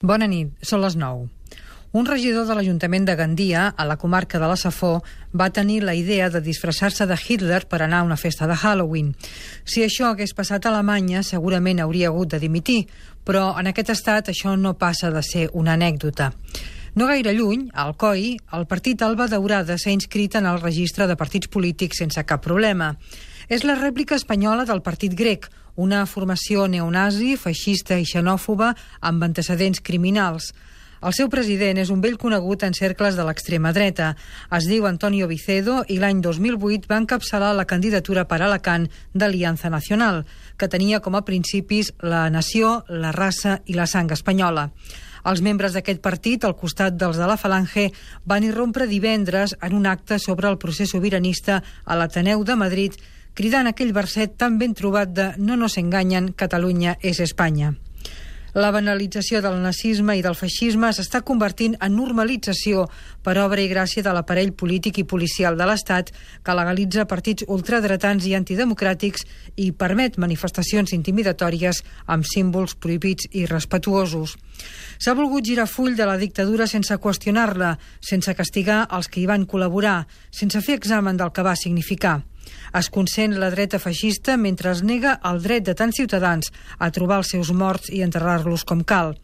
Bona nit, són les 9. Un regidor de l'Ajuntament de Gandia, a la comarca de la Safó, va tenir la idea de disfressar-se de Hitler per anar a una festa de Halloween. Si això hagués passat a Alemanya, segurament hauria hagut de dimitir, però en aquest estat això no passa de ser una anècdota. No gaire lluny, al COI, el partit Alba Daurada s'ha inscrit en el registre de partits polítics sense cap problema. És la rèplica espanyola del partit grec, una formació neonazi, feixista i xenòfoba amb antecedents criminals. El seu president és un vell conegut en cercles de l'extrema dreta. Es diu Antonio Vicedo i l'any 2008 va encapçalar la candidatura per Alacant d'Aliança Nacional, que tenia com a principis la nació, la raça i la sang espanyola. Els membres d'aquest partit, al costat dels de la Falange, van irrompre divendres en un acte sobre el procés sobiranista a l'Ateneu de Madrid, cridant aquell verset tan ben trobat de «No nos enganyen, Catalunya és Espanya». La banalització del nazisme i del feixisme s'està convertint en normalització per obra i gràcia de l'aparell polític i policial de l'Estat que legalitza partits ultradretans i antidemocràtics i permet manifestacions intimidatòries amb símbols prohibits i respetuosos. S'ha volgut girar full de la dictadura sense qüestionar-la, sense castigar els que hi van col·laborar, sense fer examen del que va significar. Es consent la dreta feixista mentre es nega el dret de tants ciutadans a trobar els seus morts i enterrar-los com cal.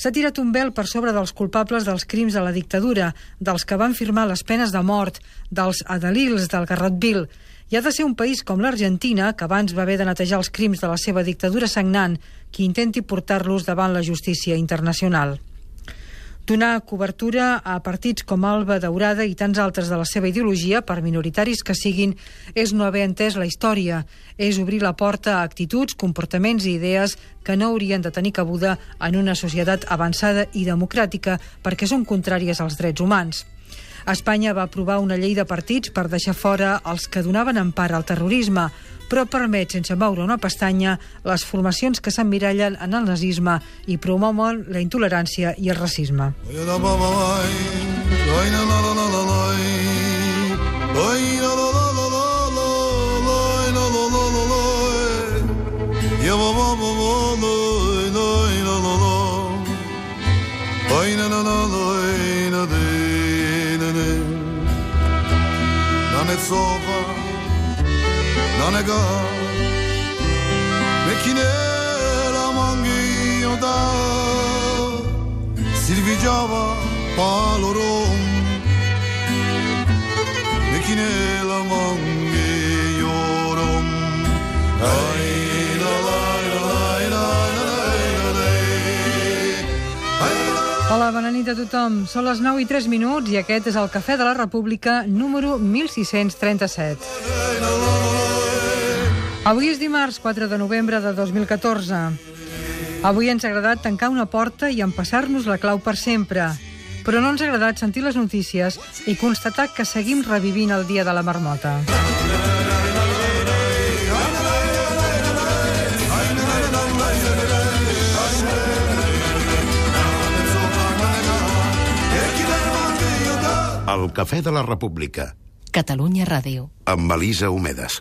S'ha tirat un vel per sobre dels culpables dels crims de la dictadura, dels que van firmar les penes de mort, dels adalils del Garrot Vil. I ha de ser un país com l'Argentina, que abans va haver de netejar els crims de la seva dictadura sagnant, qui intenti portar-los davant la justícia internacional. Donar cobertura a partits com Alba Daurada i tants altres de la seva ideologia, per minoritaris que siguin, és no haver entès la història, és obrir la porta a actituds, comportaments i idees que no haurien de tenir cabuda en una societat avançada i democràtica perquè són contràries als drets humans. Espanya va aprovar una llei de partits per deixar fora els que donaven empara al terrorisme, però permet, sense moure una pestanya, les formacions que s'emmirallen en el nazisme i promouen la intolerància i el racisme. sova non è ga Mekine la mangi da Silvigiava palorom Mekine la Ai la la la la la Hola, bona nit a tothom. Són les 9 i 3 minuts i aquest és el Cafè de la República número 1637. Avui és dimarts 4 de novembre de 2014. Avui ens ha agradat tancar una porta i empassar-nos la clau per sempre. Però no ens ha agradat sentir les notícies i constatar que seguim revivint el dia de la marmota. El Cafè de la República, Catalunya Ràdio. amb Elisa Homedes.